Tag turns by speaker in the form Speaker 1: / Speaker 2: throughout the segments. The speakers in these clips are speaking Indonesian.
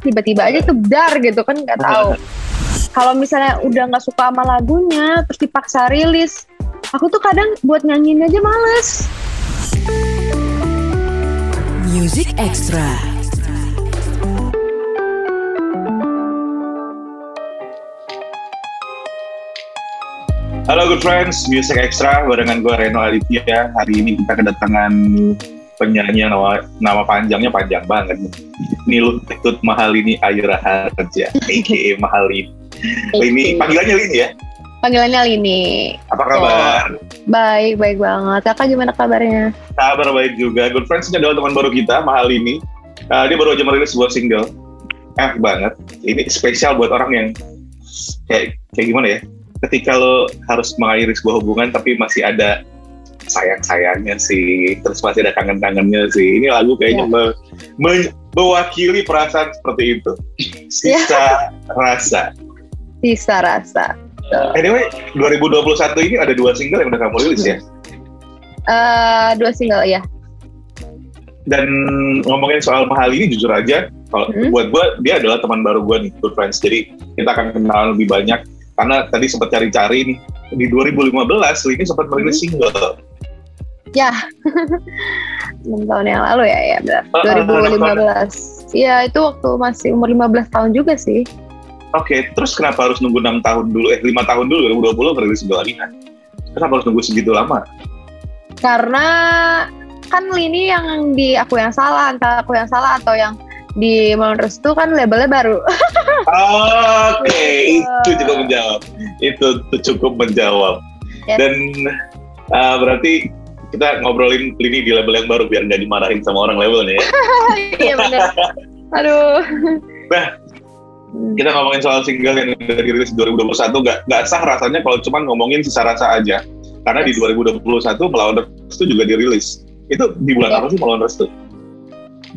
Speaker 1: tiba-tiba aja tebdar gitu kan nggak tahu kalau misalnya udah nggak suka sama lagunya terus dipaksa rilis aku tuh kadang buat nyanyiin aja males
Speaker 2: Music Extra.
Speaker 3: Halo good friends, Music Extra barengan gue Reno Aditya. Hari ini kita kedatangan penyanyi yang nama, nama panjangnya panjang banget. Nilut Ketut Mahalini Ayu Raharja, a.k.a. Mahalini. Ini panggilannya Lini ya?
Speaker 1: panggilannya Lini
Speaker 3: Apa kabar?
Speaker 1: baik baik banget kakak gimana kabarnya
Speaker 3: Kabar baik juga. Good friends ini adalah teman baru kita, Mahalini. Uh, dia baru aja merilis sebuah single. Enak banget. Ini spesial buat orang yang kayak kayak gimana ya? Ketika lo harus mengakhiri sebuah hubungan tapi masih ada sayang-sayangnya sih, terus masih ada kangen-kangennya sih. Ini lagu kayaknya
Speaker 1: Ya.
Speaker 3: me- me- mewakili perasaan seperti itu. Sisa rasa.
Speaker 1: bisa rasa
Speaker 3: Anyway, 2021 ini ada dua single yang udah kamu rilis ya.
Speaker 1: Eh dua single ya
Speaker 3: Dan ngomongin soal mahal ini jujur aja, kalau
Speaker 1: Hmm.
Speaker 3: buat gue dia adalah teman baru gue nih, good friends. Jadi kita akan kenal lebih banyak karena tadi sempat cari-cari nih di 2015 ini sempat merilis
Speaker 1: Hmm.
Speaker 3: single.
Speaker 1: Ya 6 tahun yang lalu ya ya benar
Speaker 3: Ah,
Speaker 1: 2015 Iya itu waktu masih umur 15 tahun juga sih
Speaker 3: Oke, terus kenapa harus nunggu 6 tahun dulu, eh 5 tahun dulu 2020 merilis single lagi kan? Kenapa harus nunggu segitu lama?
Speaker 1: karena kan Lini yang di aku yang salah entah aku yang salah atau yang di Malon Restu kan labelnya baru
Speaker 3: Oke, itu cukup menjawab. Itu cukup menjawab.
Speaker 1: Yes.
Speaker 3: Dan uh, berarti kita ngobrolin ini di label yang baru biar nggak dimarahin sama orang labelnya ya.
Speaker 1: iya benar aduh
Speaker 3: Nah. Kita ngomongin soal single yang udah dirilis 2021 nggak nggak sah rasanya kalau cuma ngomongin sisa rasa aja. Karena di
Speaker 1: Yes.
Speaker 3: 2021 Melawan Restu juga dirilis. Itu di bulan
Speaker 1: Ya.
Speaker 3: apa sih Melawan Restu?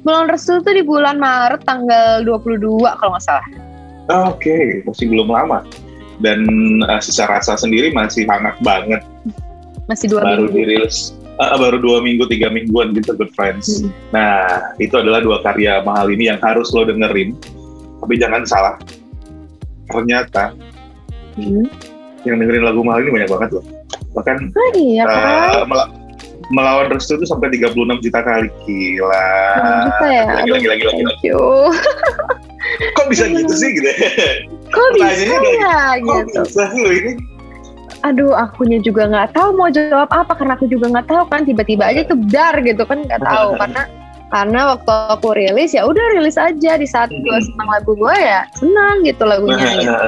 Speaker 1: Malon Restu tuh di bulan Maret tanggal 22 kalau nggak salah
Speaker 3: Oke, masih belum lama. Dan uh, sisa rasa sendiri masih hangat banget.
Speaker 1: masih dua
Speaker 3: baru
Speaker 1: minggu
Speaker 3: dirilis uh, baru dua minggu tiga mingguan gitu good friends.
Speaker 1: Hmm.
Speaker 3: nah itu adalah dua karya mahal ini yang harus lo dengerin. Tapi jangan salah. Ternyata
Speaker 1: Hmm.
Speaker 3: yang dengerin lagu mahal ini banyak banget loh. Bahkan
Speaker 1: Oh, iya
Speaker 3: uh, mela- melawan restu itu sampai 36 juta kali. Gila.
Speaker 1: Juta ya?
Speaker 3: Gila, gila, gila, gila. kok bisa gitu sih gitu
Speaker 1: kok bisa ya?
Speaker 3: kok
Speaker 1: gitu.
Speaker 3: bisa ini
Speaker 1: aduh akunya juga nggak tahu mau jawab apa karena aku juga nggak tahu kan tiba-tiba aja tebdar gitu kan nggak tahu. karena karena waktu aku rilis ya udah rilis aja di saat gue
Speaker 3: Hmm.
Speaker 1: senang lagu gue ya senang gitu lagunya. Gitu.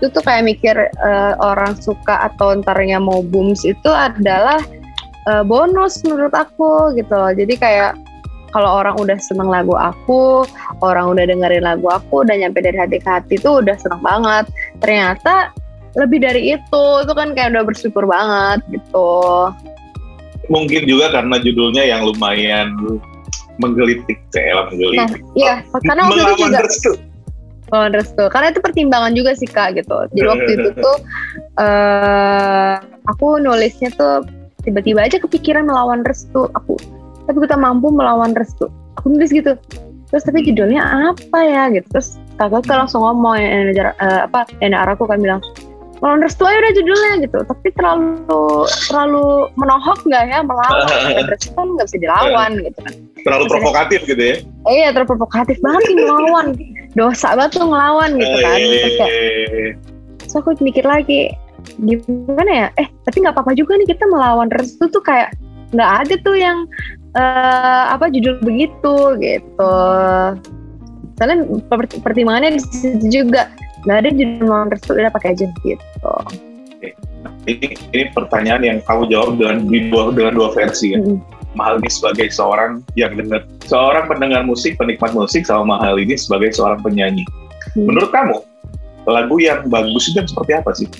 Speaker 1: itu tuh kayak mikir eh, orang suka atau ntarnya mau booms itu adalah eh, bonus menurut aku gitu loh. Jadi kayak kalau orang udah seneng lagu aku orang udah dengerin lagu aku udah nyampe dari hati ke hati tuh udah seneng banget. Ternyata lebih dari itu itu kan kayak udah bersyukur banget gitu
Speaker 3: mungkin juga karena judulnya yang lumayan menggelitik
Speaker 1: nah
Speaker 3: menggelitik
Speaker 1: iya karena waktu itu juga
Speaker 3: restu
Speaker 1: Oh, restu. Karena itu pertimbangan juga sih kak gitu. Jadi waktu itu tuh eh aku nulisnya tuh tiba-tiba aja kepikiran melawan restu. Aku tapi kita mampu melawan restu. Aku nulis gitu. Terus tapi judulnya apa ya gitu. Terus kakak kan langsung ngomong yang eh, apa enak aku kan bilang melawan restu aja udah judulnya gitu. Tapi terlalu terlalu menohok nggak ya melawan? Dan restu kan nggak bisa dilawan gitu kan.
Speaker 3: terlalu provokatif gitu ya
Speaker 1: iya terlalu provokatif banget nih ngelawan. Dosa banget tuh ngelawan gitu kan. Terus kayak, Terus aku mikir lagi, gimana ya? Eh, tapi nggak apa-apa juga nih kita melawan restu tuh kayak nggak ada tuh yang eh, apa judul begitu gitu. Soalnya per- pertimbangannya di situ juga nggak ada melawan restu udah pakai aja gitu.
Speaker 3: ini, ini pertanyaan yang kamu jawab dengan di dua dengan dua versi ya.
Speaker 1: Mm.
Speaker 3: Mahal ini sebagai seorang yang dengar, seorang pendengar musik, penikmat musik, sama Mahal ini sebagai seorang penyanyi.
Speaker 1: Hmm.
Speaker 3: Menurut kamu, lagu yang bagus itu seperti apa sih?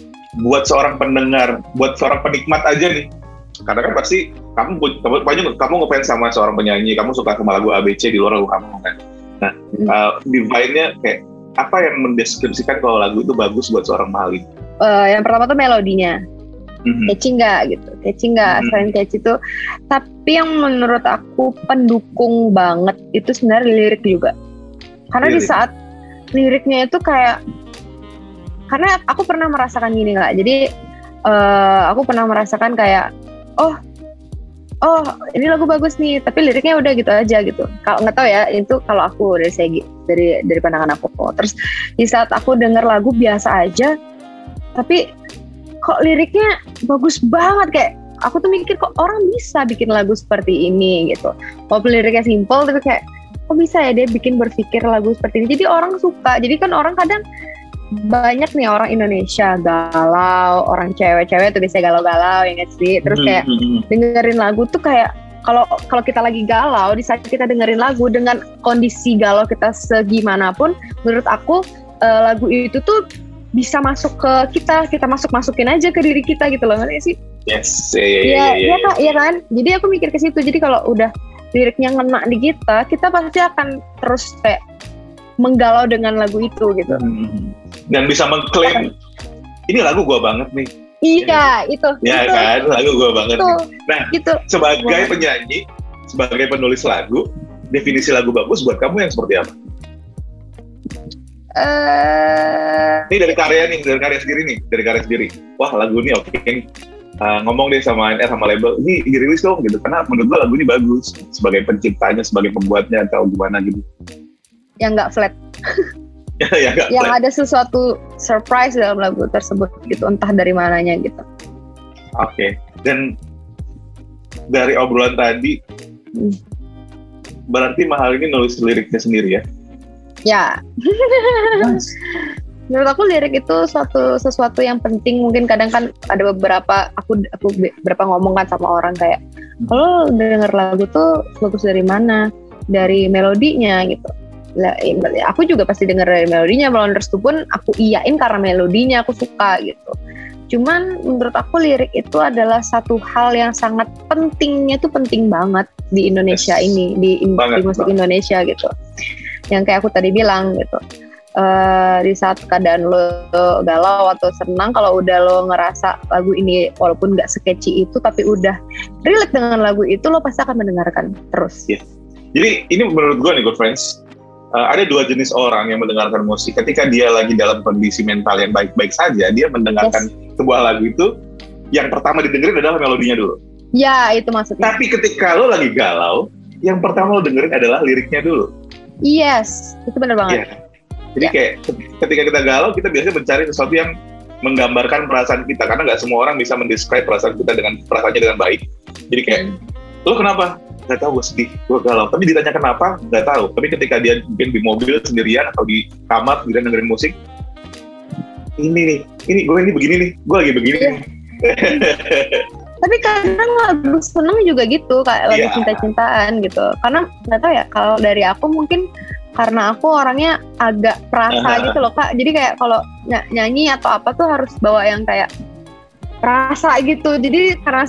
Speaker 3: Buat seorang pendengar, buat seorang penikmat aja nih. Karena kan pasti kamu kamu banyak kamu ngefans sama seorang penyanyi, kamu suka sama lagu ABC di luar lagu kamu kan. Nah,
Speaker 1: Hmm.
Speaker 3: uh, divine-nya kayak apa yang mendeskripsikan kalau lagu itu bagus buat seorang Mahal ini?
Speaker 1: Eh, yang pertama tuh melodinya.
Speaker 3: Mhm.
Speaker 1: catchy nggak gitu catchy nggak
Speaker 3: Hmm.
Speaker 1: selain catchy tuh tapi yang menurut aku pendukung banget itu sebenarnya lirik juga karena di
Speaker 3: Lirik.
Speaker 1: saat liriknya itu kayak karena aku pernah merasakan gini nggak jadi eh, aku pernah merasakan kayak oh oh ini lagu bagus nih tapi liriknya udah gitu aja gitu. Kalau nggak tahu ya itu kalau aku dari segi dari dari pandangan aku. Terus di saat aku denger lagu biasa aja tapi kok liriknya bagus banget. Kayak aku tuh mikir kok orang bisa bikin lagu seperti ini gitu. Walaupun liriknya simple tapi kayak kok bisa ya dia bikin berpikir lagu seperti ini? Jadi orang suka. Jadi kan orang kadang banyak nih orang Indonesia galau orang cewek-cewek tuh biasanya galau-galau ya nggak sih terus
Speaker 3: Hmm,
Speaker 1: kayak
Speaker 3: hmm, hmm.
Speaker 1: dengerin lagu tuh kayak kalau kalau kita lagi galau di saat kita dengerin lagu dengan kondisi galau kita segimanapun menurut aku eh, lagu itu tuh bisa masuk ke kita kita masuk masukin aja ke diri kita gitu loh ngerti sih
Speaker 3: yes iya iya iya
Speaker 1: Iya,
Speaker 3: iya,
Speaker 1: iya. Kak, kan? Jadi aku mikir ke situ. Jadi kalau udah liriknya ngena di kita, kita pasti akan terus kayak menggalau dengan lagu itu gitu.
Speaker 3: Hmm. Dan bisa mengklaim ini lagu gua banget nih
Speaker 1: Iya, itu.
Speaker 3: ya
Speaker 1: itu,
Speaker 3: kan lagu gua banget
Speaker 1: Itu,
Speaker 3: nih. nah
Speaker 1: gitu.
Speaker 3: sebagai
Speaker 1: Banget.
Speaker 3: penyanyi sebagai penulis lagu definisi lagu bagus buat kamu yang seperti apa
Speaker 1: Eh,
Speaker 3: ini dari karya nih dari karya sendiri nih dari karya sendiri wah lagu ini oke nih. Uh, ngomong deh sama NR sama label ini dirilis dong gitu karena menurut gua lagu ini bagus sebagai penciptanya sebagai pembuatnya atau gimana gitu
Speaker 1: yang nggak flat,
Speaker 3: ya
Speaker 1: yang ada sesuatu surprise dalam lagu tersebut gitu, entah dari mananya gitu.
Speaker 3: Oke, dan dari obrolan tadi,
Speaker 1: Hmm.
Speaker 3: berarti mahal ini nulis liriknya sendiri ya?
Speaker 1: Ya, menurut aku lirik itu suatu sesuatu yang penting. Mungkin kadang kan ada beberapa aku aku beberapa ngomong kan sama orang kayak, kalau denger lagu tuh bagus dari mana? Dari melodinya gitu. Lah, iya, aku juga pasti denger dari melodinya. Melon Restu pun aku iyain karena melodinya aku suka gitu. Cuman menurut aku lirik itu adalah satu hal yang sangat pentingnya tuh penting banget di Indonesia
Speaker 3: Yes.
Speaker 1: ini di,
Speaker 3: Banget,
Speaker 1: di musik
Speaker 3: banget.
Speaker 1: Indonesia gitu. Yang kayak aku tadi bilang gitu. Eh, di saat keadaan lo galau atau senang kalau udah lo ngerasa lagu ini walaupun nggak sekeci itu tapi udah relate dengan lagu itu lo pasti akan mendengarkan terus.
Speaker 3: Iya. Jadi ini menurut gue nih good friends, uh, ada dua jenis orang yang mendengarkan musik. Ketika dia lagi dalam kondisi mental yang baik-baik saja, dia mendengarkan sebuah lagu itu, yang pertama didengerin adalah melodinya dulu.
Speaker 1: Ya itu maksudnya.
Speaker 3: Tapi ketika lo lagi galau, yang pertama lo dengerin adalah liriknya dulu.
Speaker 1: Yes, itu benar banget.
Speaker 3: Iya. Jadi kayak ketika kita galau, kita biasanya mencari sesuatu yang menggambarkan perasaan kita karena nggak semua orang bisa mendescribe perasaan kita dengan perasaannya dengan baik. Jadi kayak lo kenapa? Gak tahu gue sedih, gue galau. Tapi ditanya kenapa? Gak tahu. Tapi ketika dia mungkin di mobil sendirian atau di kamar sendirian dengerin musik, ini nih, ini gue ini begini nih, gue lagi begini. Nih.
Speaker 1: Tapi kadang lagu seneng juga gitu, kayak lagu
Speaker 3: Iya.
Speaker 1: cinta-cintaan gitu. Karena nggak tahu ya, kalau dari aku mungkin karena aku orangnya agak perasa
Speaker 3: Aha.
Speaker 1: gitu loh kak. Jadi kayak kalau ny- nyanyi atau apa tuh harus bawa yang kayak perasa gitu. Jadi karena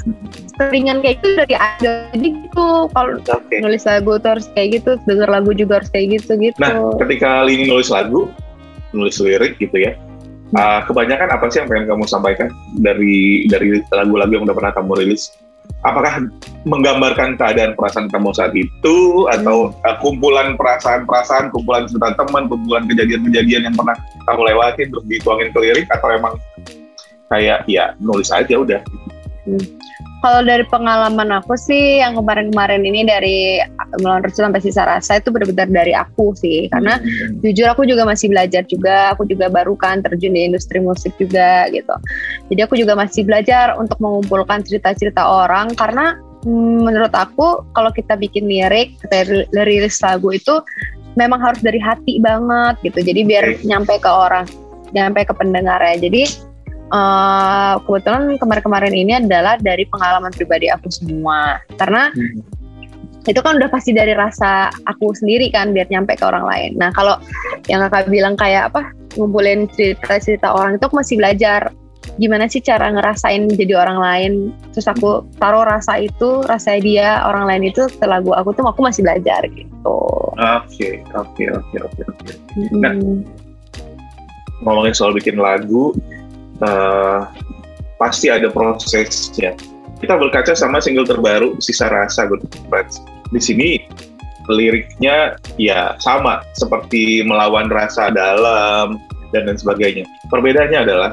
Speaker 1: seringan kayak itu dari ada. Jadi gitu kalau
Speaker 3: Oke.
Speaker 1: nulis lagu tuh harus kayak gitu, denger lagu juga harus kayak gitu gitu.
Speaker 3: Nah, ketika Lini nulis lagu, nulis lirik gitu ya, uh, kebanyakan apa sih yang pengen kamu sampaikan dari dari lagu-lagu yang udah pernah kamu rilis? Apakah menggambarkan keadaan perasaan kamu saat itu, atau uh, kumpulan perasaan-perasaan, kumpulan cerita teman, kumpulan kejadian-kejadian yang pernah kamu lewati terus dituangin ke lirik, atau emang kayak ya nulis aja udah?
Speaker 1: Kalau dari pengalaman aku sih yang kemarin-kemarin ini dari melawan Restu sampai sisa rasa itu benar-benar dari aku sih. Karena jujur aku juga masih belajar juga aku juga baru kan terjun di industri musik juga gitu. Jadi aku juga masih belajar untuk mengumpulkan cerita-cerita orang karena hmm, menurut aku kalau kita bikin lirik kita ri- rilis lagu itu memang harus dari hati banget gitu. Jadi biar
Speaker 3: Oke.
Speaker 1: nyampe ke orang nyampe ke pendengarnya. Jadi eh, kebetulan kemarin-kemarin ini adalah dari pengalaman pribadi aku semua karena itu kan udah pasti dari rasa aku sendiri kan biar nyampe ke orang lain. Nah kalau yang kakak bilang kayak apa ngumpulin cerita-cerita orang itu aku masih belajar gimana sih cara ngerasain jadi orang lain. Terus aku taruh rasa itu, rasa dia orang lain itu ke lagu aku tuh aku masih belajar gitu.
Speaker 3: Oke, oke, oke, oke, oke. Nah. ngomongin soal bikin lagu, eh, pasti ada prosesnya. Kita berkaca sama single terbaru Sisa Rasa Good Friends. Di sini liriknya ya sama seperti melawan rasa dalam dan lain sebagainya. Perbedaannya adalah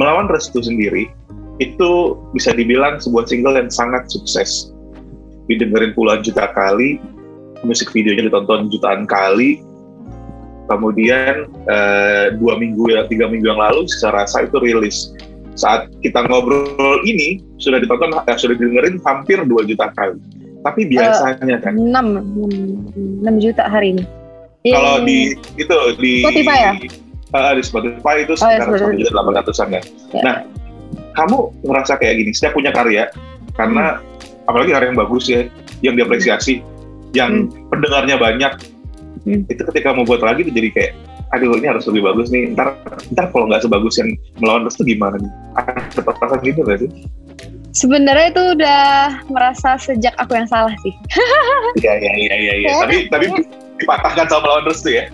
Speaker 3: melawan restu sendiri itu bisa dibilang sebuah single yang sangat sukses. Didengerin puluhan juta kali, musik videonya ditonton jutaan kali. Kemudian eh, dua minggu ya tiga minggu yang lalu, secara rasa itu rilis. Saat kita ngobrol ini sudah ditonton, eh, sudah didengerin hampir dua juta kali. Tapi biasanya kan
Speaker 1: 6, 6 juta hari ini.
Speaker 3: kalau
Speaker 1: Yeay.
Speaker 3: di itu di
Speaker 1: Spotify ya?
Speaker 3: Eh, di Spotify itu
Speaker 1: Oh, ya,
Speaker 3: sekitar satu juta delapan ratusan ya.
Speaker 1: Ya.
Speaker 3: Nah, kamu ngerasa kayak gini, setiap punya karya, karena
Speaker 1: Hmm.
Speaker 3: apalagi karya yang bagus ya, yang diapresiasi, yang pendengarnya banyak,
Speaker 1: Hmm.
Speaker 3: itu ketika mau buat lagi itu jadi kayak, aduh ini harus lebih bagus nih, ntar, ntar kalau nggak sebagus yang melawan restu gimana nih? Ada perasaan gitu nggak sih?
Speaker 1: Sebenarnya itu udah merasa sejak aku yang salah sih.
Speaker 3: Iya, iya, iya, iya.
Speaker 1: Ya,
Speaker 3: Tapi, tapi dipatahkan sama melawan restu ya?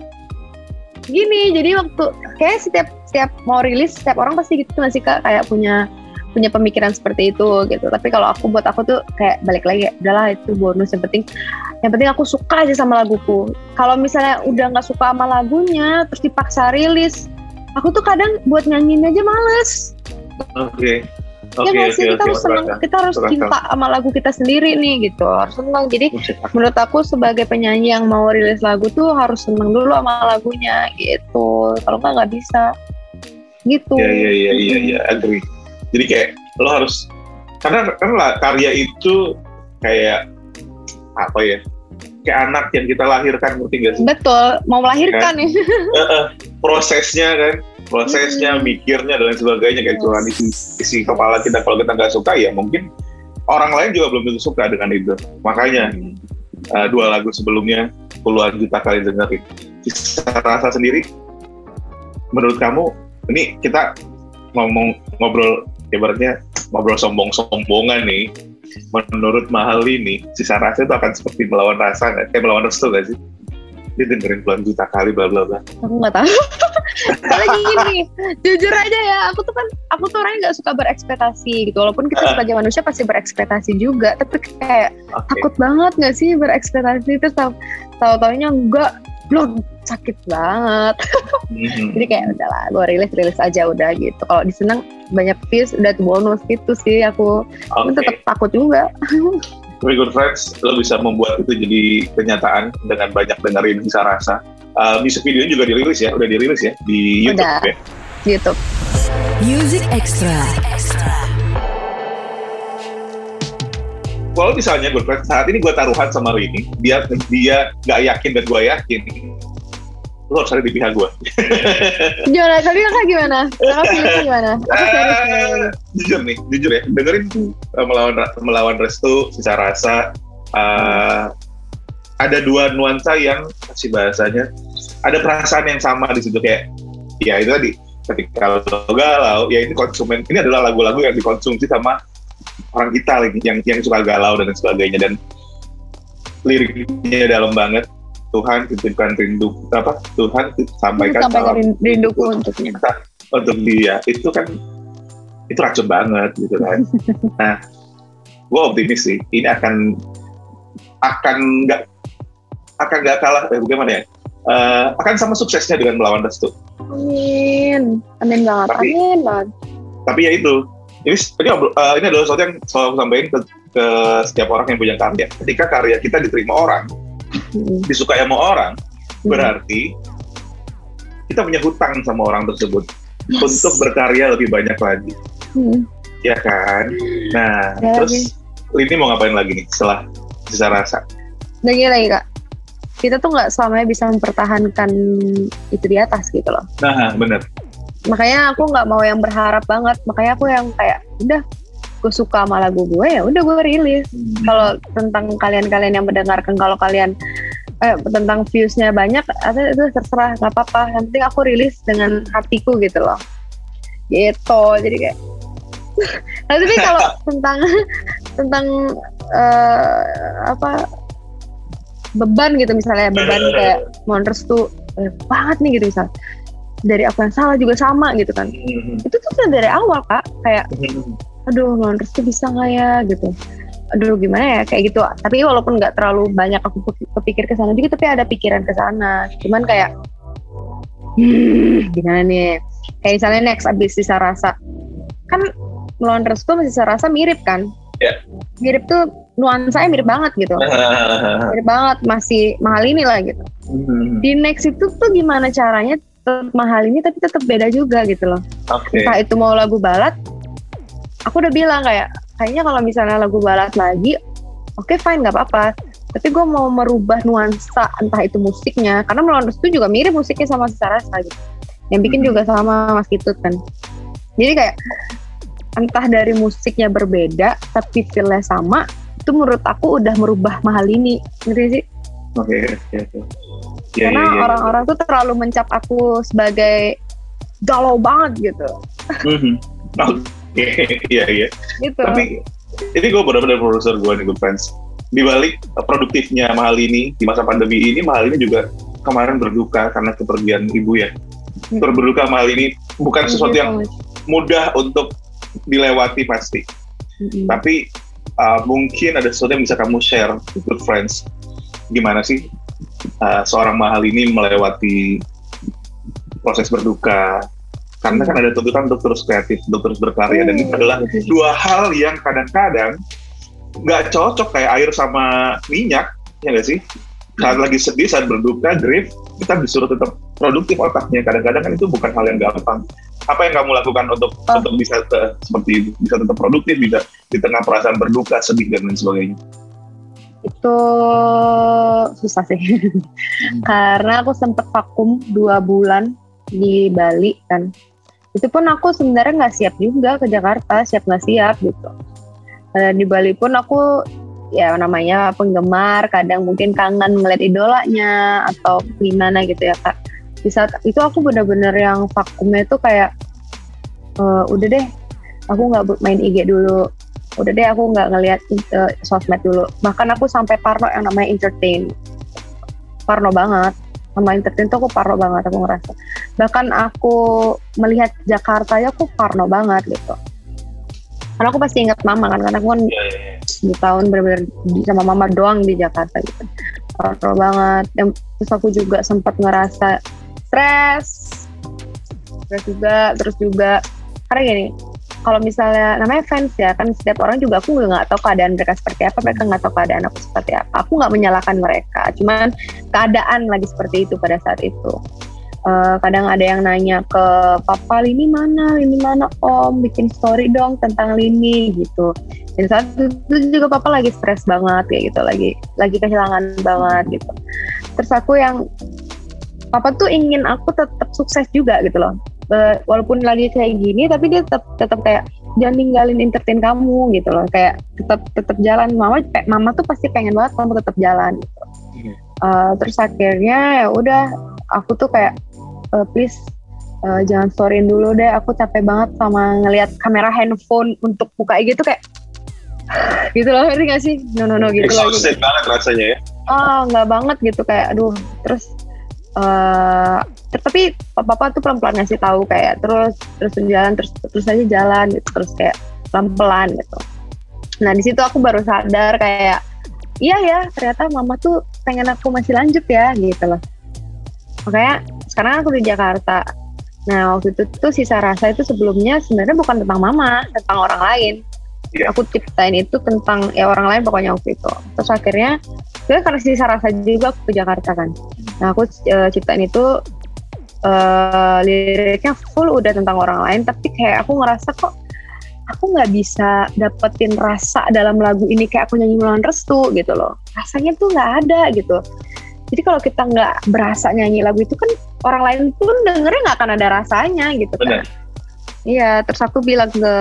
Speaker 1: Gini, jadi waktu kayak setiap setiap mau rilis setiap orang pasti gitu nggak sih kak kayak punya punya pemikiran seperti itu gitu. Tapi kalau aku buat aku tuh kayak balik lagi, udahlah itu bonus yang penting yang penting aku suka aja sama laguku. Kalau misalnya udah nggak suka sama lagunya terus dipaksa rilis, aku tuh kadang buat nyanyiin aja males.
Speaker 3: Oke.
Speaker 1: ya
Speaker 3: Oke,
Speaker 1: nggak sih
Speaker 3: oke,
Speaker 1: kita
Speaker 3: oke,
Speaker 1: harus seneng,
Speaker 3: masuk
Speaker 1: kita harus cinta sama lagu kita sendiri nih gitu, harus seneng. Jadi menurut aku sebagai penyanyi yang mau rilis lagu tuh harus seneng dulu sama lagunya gitu kalau nggak nggak bisa gitu
Speaker 3: Iya iya iya iya iya agree. Jadi kayak lo harus karena kan lah karya itu kayak apa ya? Kayak anak yang kita lahirkan ngerti gak sih?
Speaker 1: betul mau melahirkan nih
Speaker 3: Eh, eh, prosesnya kan, prosesnya,
Speaker 1: Hmm.
Speaker 3: mikirnya dan lain sebagainya kayak
Speaker 1: Yes.
Speaker 3: cuma isi, isi kepala kita kalau kita nggak suka ya mungkin orang lain juga belum tentu suka dengan itu. Makanya eh, dua lagu sebelumnya puluhan juta kali dengerin. Bisa rasa sendiri, menurut kamu ini kita ngomong ngobrol ibaratnya ngobrol sombong-sombongan nih. Menurut mahal ini, sisa rasa itu akan seperti melawan rasa nggak? Kayak melawan restu nggak sih? Dia dengerin puluhan juta kali bla bla bla.
Speaker 1: aku nggak tahu lagi gini jujur aja ya aku tuh kan aku tuh orangnya nggak suka berekspektasi gitu walaupun kita sebagai manusia pasti berekspektasi juga tapi kayak
Speaker 3: Oke.
Speaker 1: takut banget nggak sih berekspektasi terus tahu tahu taunya enggak blog sakit banget
Speaker 3: Mhm.
Speaker 1: jadi kayak udahlah gue rilis rilis aja udah gitu kalau disenang banyak views udah bonus gitu sih aku tapi
Speaker 3: Oke.
Speaker 1: tetap takut juga
Speaker 3: Very good friends, lo bisa membuat itu jadi kenyataan dengan banyak dengerin bisa rasa. Uh, music videonya juga dirilis ya, udah dirilis ya di YouTube
Speaker 1: Udah.
Speaker 3: ya.
Speaker 1: gitu
Speaker 2: Music Extra.
Speaker 3: Kalau misalnya friends saat ini gue taruhan sama Rini, dia dia nggak yakin dan gue yakin, lo harus ada di pihak gue.
Speaker 1: gimana tadi kakak gimana kakak feelingnya gimana aku serius nih.
Speaker 3: jujur nih, jujur ya, dengerin uh, melawan melawan restu secara rasa. uh, ada dua nuansa yang si bahasanya ada perasaan yang sama di situ kayak ya itu tadi ketika lo galau ya ini konsumen ini adalah lagu-lagu yang dikonsumsi sama orang kita lagi yang yang suka galau dan sebagainya. Dan liriknya dalam banget. Tuhan titipkan rindu apa Tuhan sampaikan
Speaker 1: sampaikan
Speaker 3: salam
Speaker 1: rinduku untuknya
Speaker 3: kita untuk dia. Itu kan itu racun banget gitu kan. Nah gue optimis sih ini akan akan nggak akan nggak kalah eh, bagaimana ya? Eh, akan sama suksesnya dengan melawan restu
Speaker 1: amin. Amin banget.
Speaker 3: Tapi-
Speaker 1: amin banget.
Speaker 3: tapi ya itu ini eh, ini adalah sesuatu yang selalu aku sampaikan ke, ke setiap orang yang punya karya. Ketika karya kita diterima orang
Speaker 1: Hmm.
Speaker 3: disukai sama orang berarti kita punya hutang sama orang tersebut
Speaker 1: Yes.
Speaker 3: untuk berkarya lebih banyak lagi.
Speaker 1: Hmm.
Speaker 3: ya kan? Nah
Speaker 1: Ya,
Speaker 3: terus ini mau ngapain lagi nih setelah sisa rasa?
Speaker 1: Dan gini lagi kak, kita tuh nggak selamanya bisa mempertahankan itu di atas gitu loh.
Speaker 3: nah bener
Speaker 1: Makanya aku nggak mau yang berharap banget. Makanya aku yang kayak udah gue suka sama lagu gue ya udah gue rilis. Kalau tentang kalian-kalian yang mendengarkan kalau kalian eh, tentang viewsnya banyak, atau itu terserah nggak apa-apa. Yang penting aku rilis dengan hatiku gitu loh. Gitu. Jadi kayak Nah, tapi kalau tentang tentang eh, apa beban gitu misalnya beban kayak Monsters tuh banyak banget nih gitu misal dari aku yang salah juga sama gitu kan.
Speaker 3: Mhm.
Speaker 1: itu tuh dari awal kak. Kayak aduh Monsters tuh bisa nggak ya? Gitu. Aduh gimana ya? Kayak gitu. Tapi walaupun nggak terlalu banyak aku kepikir ke sana juga tapi ada pikiran ke sana. Cuman kayak hmm, gimana nih? Kayak misalnya next abis sisa rasa. Kan melawan restu masih sisa rasa mirip kan?
Speaker 3: Ya.
Speaker 1: mirip tuh nuansanya mirip banget gitu. Mirip banget masih mahal ini lah gitu.
Speaker 3: Hmm,
Speaker 1: di next itu tuh gimana caranya tetap mahal ini tapi tetap beda juga gitu loh
Speaker 3: Oke.
Speaker 1: entah itu mau lagu balad aku udah bilang kayak kayaknya kalau misalnya lagu balad lagi oke fine nggak apa-apa tapi gue mau merubah nuansa entah itu musiknya karena melawan restu juga mirip musiknya sama Sarasa gitu yang bikin
Speaker 3: Mhm.
Speaker 1: juga sama Mas Kitut kan jadi kayak entah dari musiknya berbeda tapi feelnya sama itu menurut aku udah merubah mahal ini ngerti sih
Speaker 3: Oke. oke, oke. Ya,
Speaker 1: karena
Speaker 3: ya, ya, ya.
Speaker 1: orang-orang tuh terlalu mencap aku sebagai galau banget gitu
Speaker 3: Mhm. Oke, iya iya.
Speaker 1: gitu
Speaker 3: Tapi ini gue benar-benar produser gue nih good friends. Di balik uh, produktifnya mahal ini di masa pandemi ini mahal ini juga kemarin berduka karena kepergian ibu ya.
Speaker 1: Hmm.
Speaker 3: Turut berduka mahal ini bukan sesuatu yang mudah untuk dilewati pasti. Tapi uh, mungkin ada sesuatu yang bisa kamu share good friends. Gimana sih uh, seorang mahal ini melewati proses berduka? Karena kan ada tuntutan untuk terus kreatif, untuk terus berkarya, dan itu
Speaker 1: Hmm.
Speaker 3: adalah dua hal yang kadang-kadang nggak cocok kayak air sama minyak, ya nggak sih? Saat lagi sedih, saat berduka, grief, kita disuruh tetap produktif otaknya. Kadang-kadang kan itu bukan hal yang gampang. Apa yang kamu lakukan untuk
Speaker 1: Oh.
Speaker 3: untuk bisa te- seperti bisa tetap produktif, bisa di tengah perasaan berduka, sedih dan lain sebagainya?
Speaker 1: Itu susah sih. Karena aku sempet vakum dua bulan di Bali kan. Itu pun aku sebenarnya nggak siap juga ke Jakarta siap nggak siap gitu. Eh, di Bali pun aku ya namanya penggemar kadang mungkin kangen ngeliat idolanya atau gimana gitu ya kak. Di saat itu aku bener-bener yang vakumnya itu kayak eh, udah deh aku nggak main IG dulu udah deh aku nggak ngeliat eh, sosmed dulu. Bahkan aku sampai parno yang namanya entertain. Parno banget. Sama entertain tuh aku parno banget aku ngerasa. Bahkan aku melihat Jakarta ya aku parno banget gitu. Karena aku pasti ingat mama kan karena aku kan
Speaker 3: Iya, iya, iya.
Speaker 1: di tahun benar-benar sama mama doang di Jakarta gitu. Parno banget. Dan terus aku juga sempat ngerasa stres. Stres juga terus juga karena gini kalau misalnya namanya fans ya kan setiap orang juga aku nggak tahu keadaan mereka seperti apa mereka nggak tahu keadaan aku seperti apa. Aku nggak menyalahkan mereka cuman keadaan lagi seperti itu pada saat itu. Eh, kadang ada yang nanya ke papa Lini mana? Lini mana om? Bikin story dong tentang Lini gitu. Dan saat itu juga papa lagi stres banget kayak gitu lagi lagi kehilangan banget gitu. Terus aku yang papa tuh ingin aku tetap sukses juga gitu loh walaupun lagi kayak gini tapi dia tetap tetap kayak jangan ninggalin entertain kamu gitu loh. Kayak tetap tetap jalan. Mama mama tuh pasti pengen banget kamu tetap jalan gitu.
Speaker 3: Hmm.
Speaker 1: Eh, terus akhirnya ya udah aku tuh kayak eh, please eh, jangan storyin dulu deh. Aku capek banget sama ngelihat kamera handphone untuk buka IG tuh kayak gitu loh. Ngerti gak sih? No no no gitu loh.
Speaker 3: Exhausted banget rasanya ya.
Speaker 1: ah nggak banget gitu. Kayak aduh. Terus eh ter- tapi papa tuh pelan pelan ngasih tahu kayak terus terus jalan terus terus aja jalan gitu terus kayak pelan pelan gitu. Nah di situ aku baru sadar kayak iya ya ternyata mama tuh pengen aku masih lanjut ya gitu loh. Makanya sekarang aku di Jakarta. Nah waktu itu tuh sisa rasa itu sebelumnya sebenarnya bukan tentang mama tentang orang lain.
Speaker 3: Iya.
Speaker 1: aku ciptain itu tentang ya orang lain pokoknya waktu itu. Terus akhirnya sebenarnya karena sisa rasa juga aku ke Jakarta kan. Nah aku eh, ciptain itu eh, liriknya full udah tentang orang lain tapi kayak aku ngerasa kok aku nggak bisa dapetin rasa dalam lagu ini kayak aku nyanyi melawan restu gitu loh. Rasanya tuh nggak ada gitu. Jadi kalau kita nggak berasa nyanyi lagu itu kan orang lain pun dengernya nggak akan ada rasanya gitu kan.
Speaker 3: Benar.
Speaker 1: iya terus aku bilang ke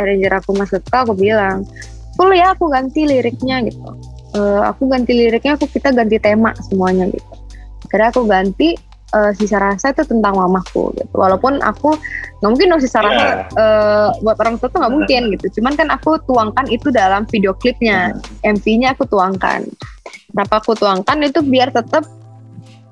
Speaker 1: arranger aku Mas Getka aku bilang full ya aku ganti liriknya gitu. Eh, aku ganti liriknya aku kita ganti tema semuanya gitu. Akhirnya aku ganti eh, sisa rasa itu tentang mamaku gitu. Walaupun aku nggak mungkin dong sisa rasa
Speaker 3: Iya.
Speaker 1: eh, buat orang tua tuh nggak mungkin gitu. Cuman kan aku tuangkan itu dalam video klipnya. MV-nya aku tuangkan. Kenapa aku tuangkan itu biar tetap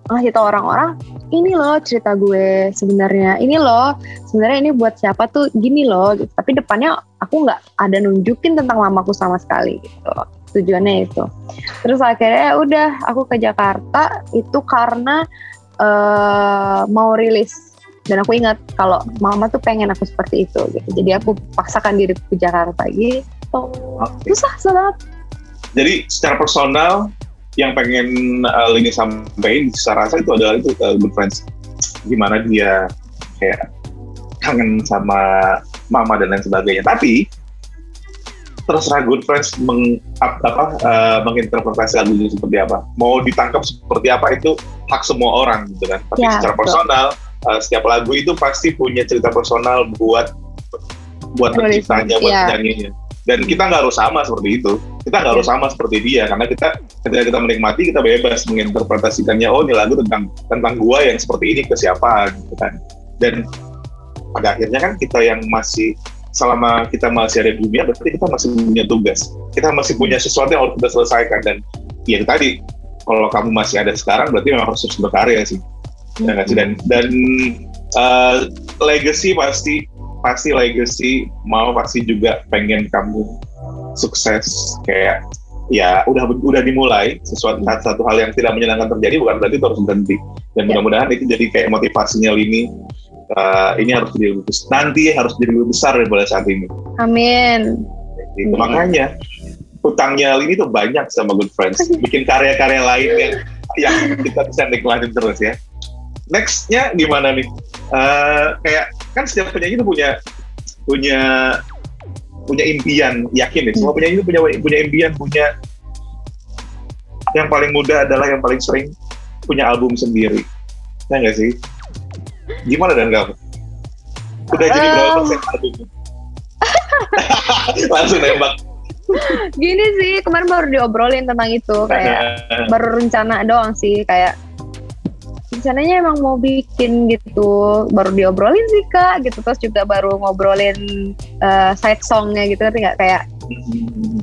Speaker 1: ngasih tau orang-orang ini loh cerita gue sebenarnya. Ini loh sebenarnya ini buat siapa tuh gini loh. Gitu. tapi depannya aku nggak ada nunjukin tentang mamaku sama sekali gitu. Tujuannya itu. Terus akhirnya ya udah aku ke Jakarta itu karena uh, mau rilis. Dan aku ingat kalau mama tuh pengen aku seperti itu gitu. Jadi aku paksakan diri ke Jakarta gitu. Okay. susah banget.
Speaker 3: Jadi secara personal yang pengen uh, Lini sampaikan secara rasa itu adalah itu uh, good friends. Gimana dia kayak kangen sama mama dan lain sebagainya. Tapi terserah good friends meng, apa, uh, menginterpretasi lagu itu seperti apa. Mau ditangkap seperti apa itu hak semua orang gitu kan. Tapi ya, secara betul. personal uh, setiap lagu itu pasti punya cerita personal buat buat penciptanya buat ya. penyanyinya. Dan kita nggak harus sama seperti itu. Kita nggak harus sama seperti dia karena kita ketika kita menikmati kita bebas menginterpretasikannya oh ini lagu tentang tentang gua yang seperti ini ke siapa gitu kan. Dan pada akhirnya kan kita yang masih selama kita masih ada di dunia berarti kita masih punya tugas. Kita masih punya sesuatu yang harus kita selesaikan dan ya tadi kalau kamu masih ada sekarang berarti memang harus terus berkarya sih. Ya sih dan dan uh, legacy pasti pasti legacy mau pasti juga pengen kamu sukses kayak ya udah udah dimulai sesuatu satu hal yang tidak menyenangkan terjadi bukan berarti itu harus berhenti. Dan ya. mudah-mudahan itu jadi kayak motivasinya Lini uh, ini harus jadi lebih besar nanti harus jadi lebih besar daripada saat ini.
Speaker 1: Amin.
Speaker 3: Itu makanya utangnya Lini tuh banyak sama Good Friends. Bikin karya-karya lain yang yang kita bisa nikmatin terus ya. Nextnya gimana nih? Uh, kayak kan setiap penyanyi itu punya punya punya impian yakin deh semua hmm. penyanyi itu punya punya impian punya yang paling mudah adalah yang paling sering punya album sendiri. Ya nggak sih? Gimana dan kamu? Udah jadi berapa persen album langsung nembak
Speaker 1: gini sih kemarin baru diobrolin tentang itu kayak baru rencana doang sih kayak rencananya emang mau bikin gitu baru diobrolin sih kak gitu. Terus juga baru ngobrolin uh, side songnya gitu kan nggak? Kayak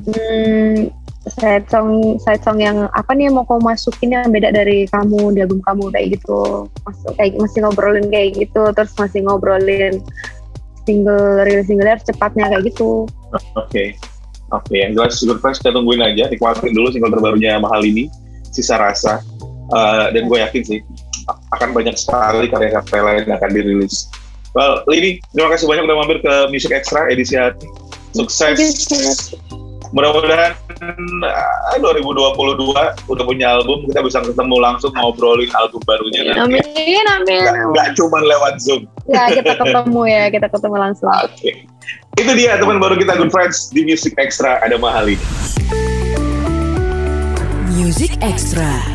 Speaker 1: hmm, side song side song yang apa nih yang mau kamu masukin yang beda dari kamu di album kamu kayak gitu. Masuk kayak masih ngobrolin kayak gitu terus masih ngobrolin single rilis single cepatnya kayak gitu.
Speaker 3: Oke. okay. Oke okay. yang jelas Super Fresh kita tungguin aja nikmatin dulu single terbarunya mahal ini sisa rasa uh, dan gue yakin sih akan banyak sekali karya-karya lain yang akan dirilis. Well, Lini, terima kasih banyak udah mampir ke Music Extra edisi hati. Sukses. Mudah-mudahan uh, 2022 udah punya album, kita bisa ketemu langsung ngobrolin album barunya.
Speaker 1: Amin, amin, amin.
Speaker 3: Gak, gak cuma lewat Zoom.
Speaker 1: Ya, kita ketemu ya, kita ketemu langsung.
Speaker 3: Oke. Okay. Itu dia teman baru kita Good Friends di Music Extra ada mahal ini.
Speaker 2: Music Extra.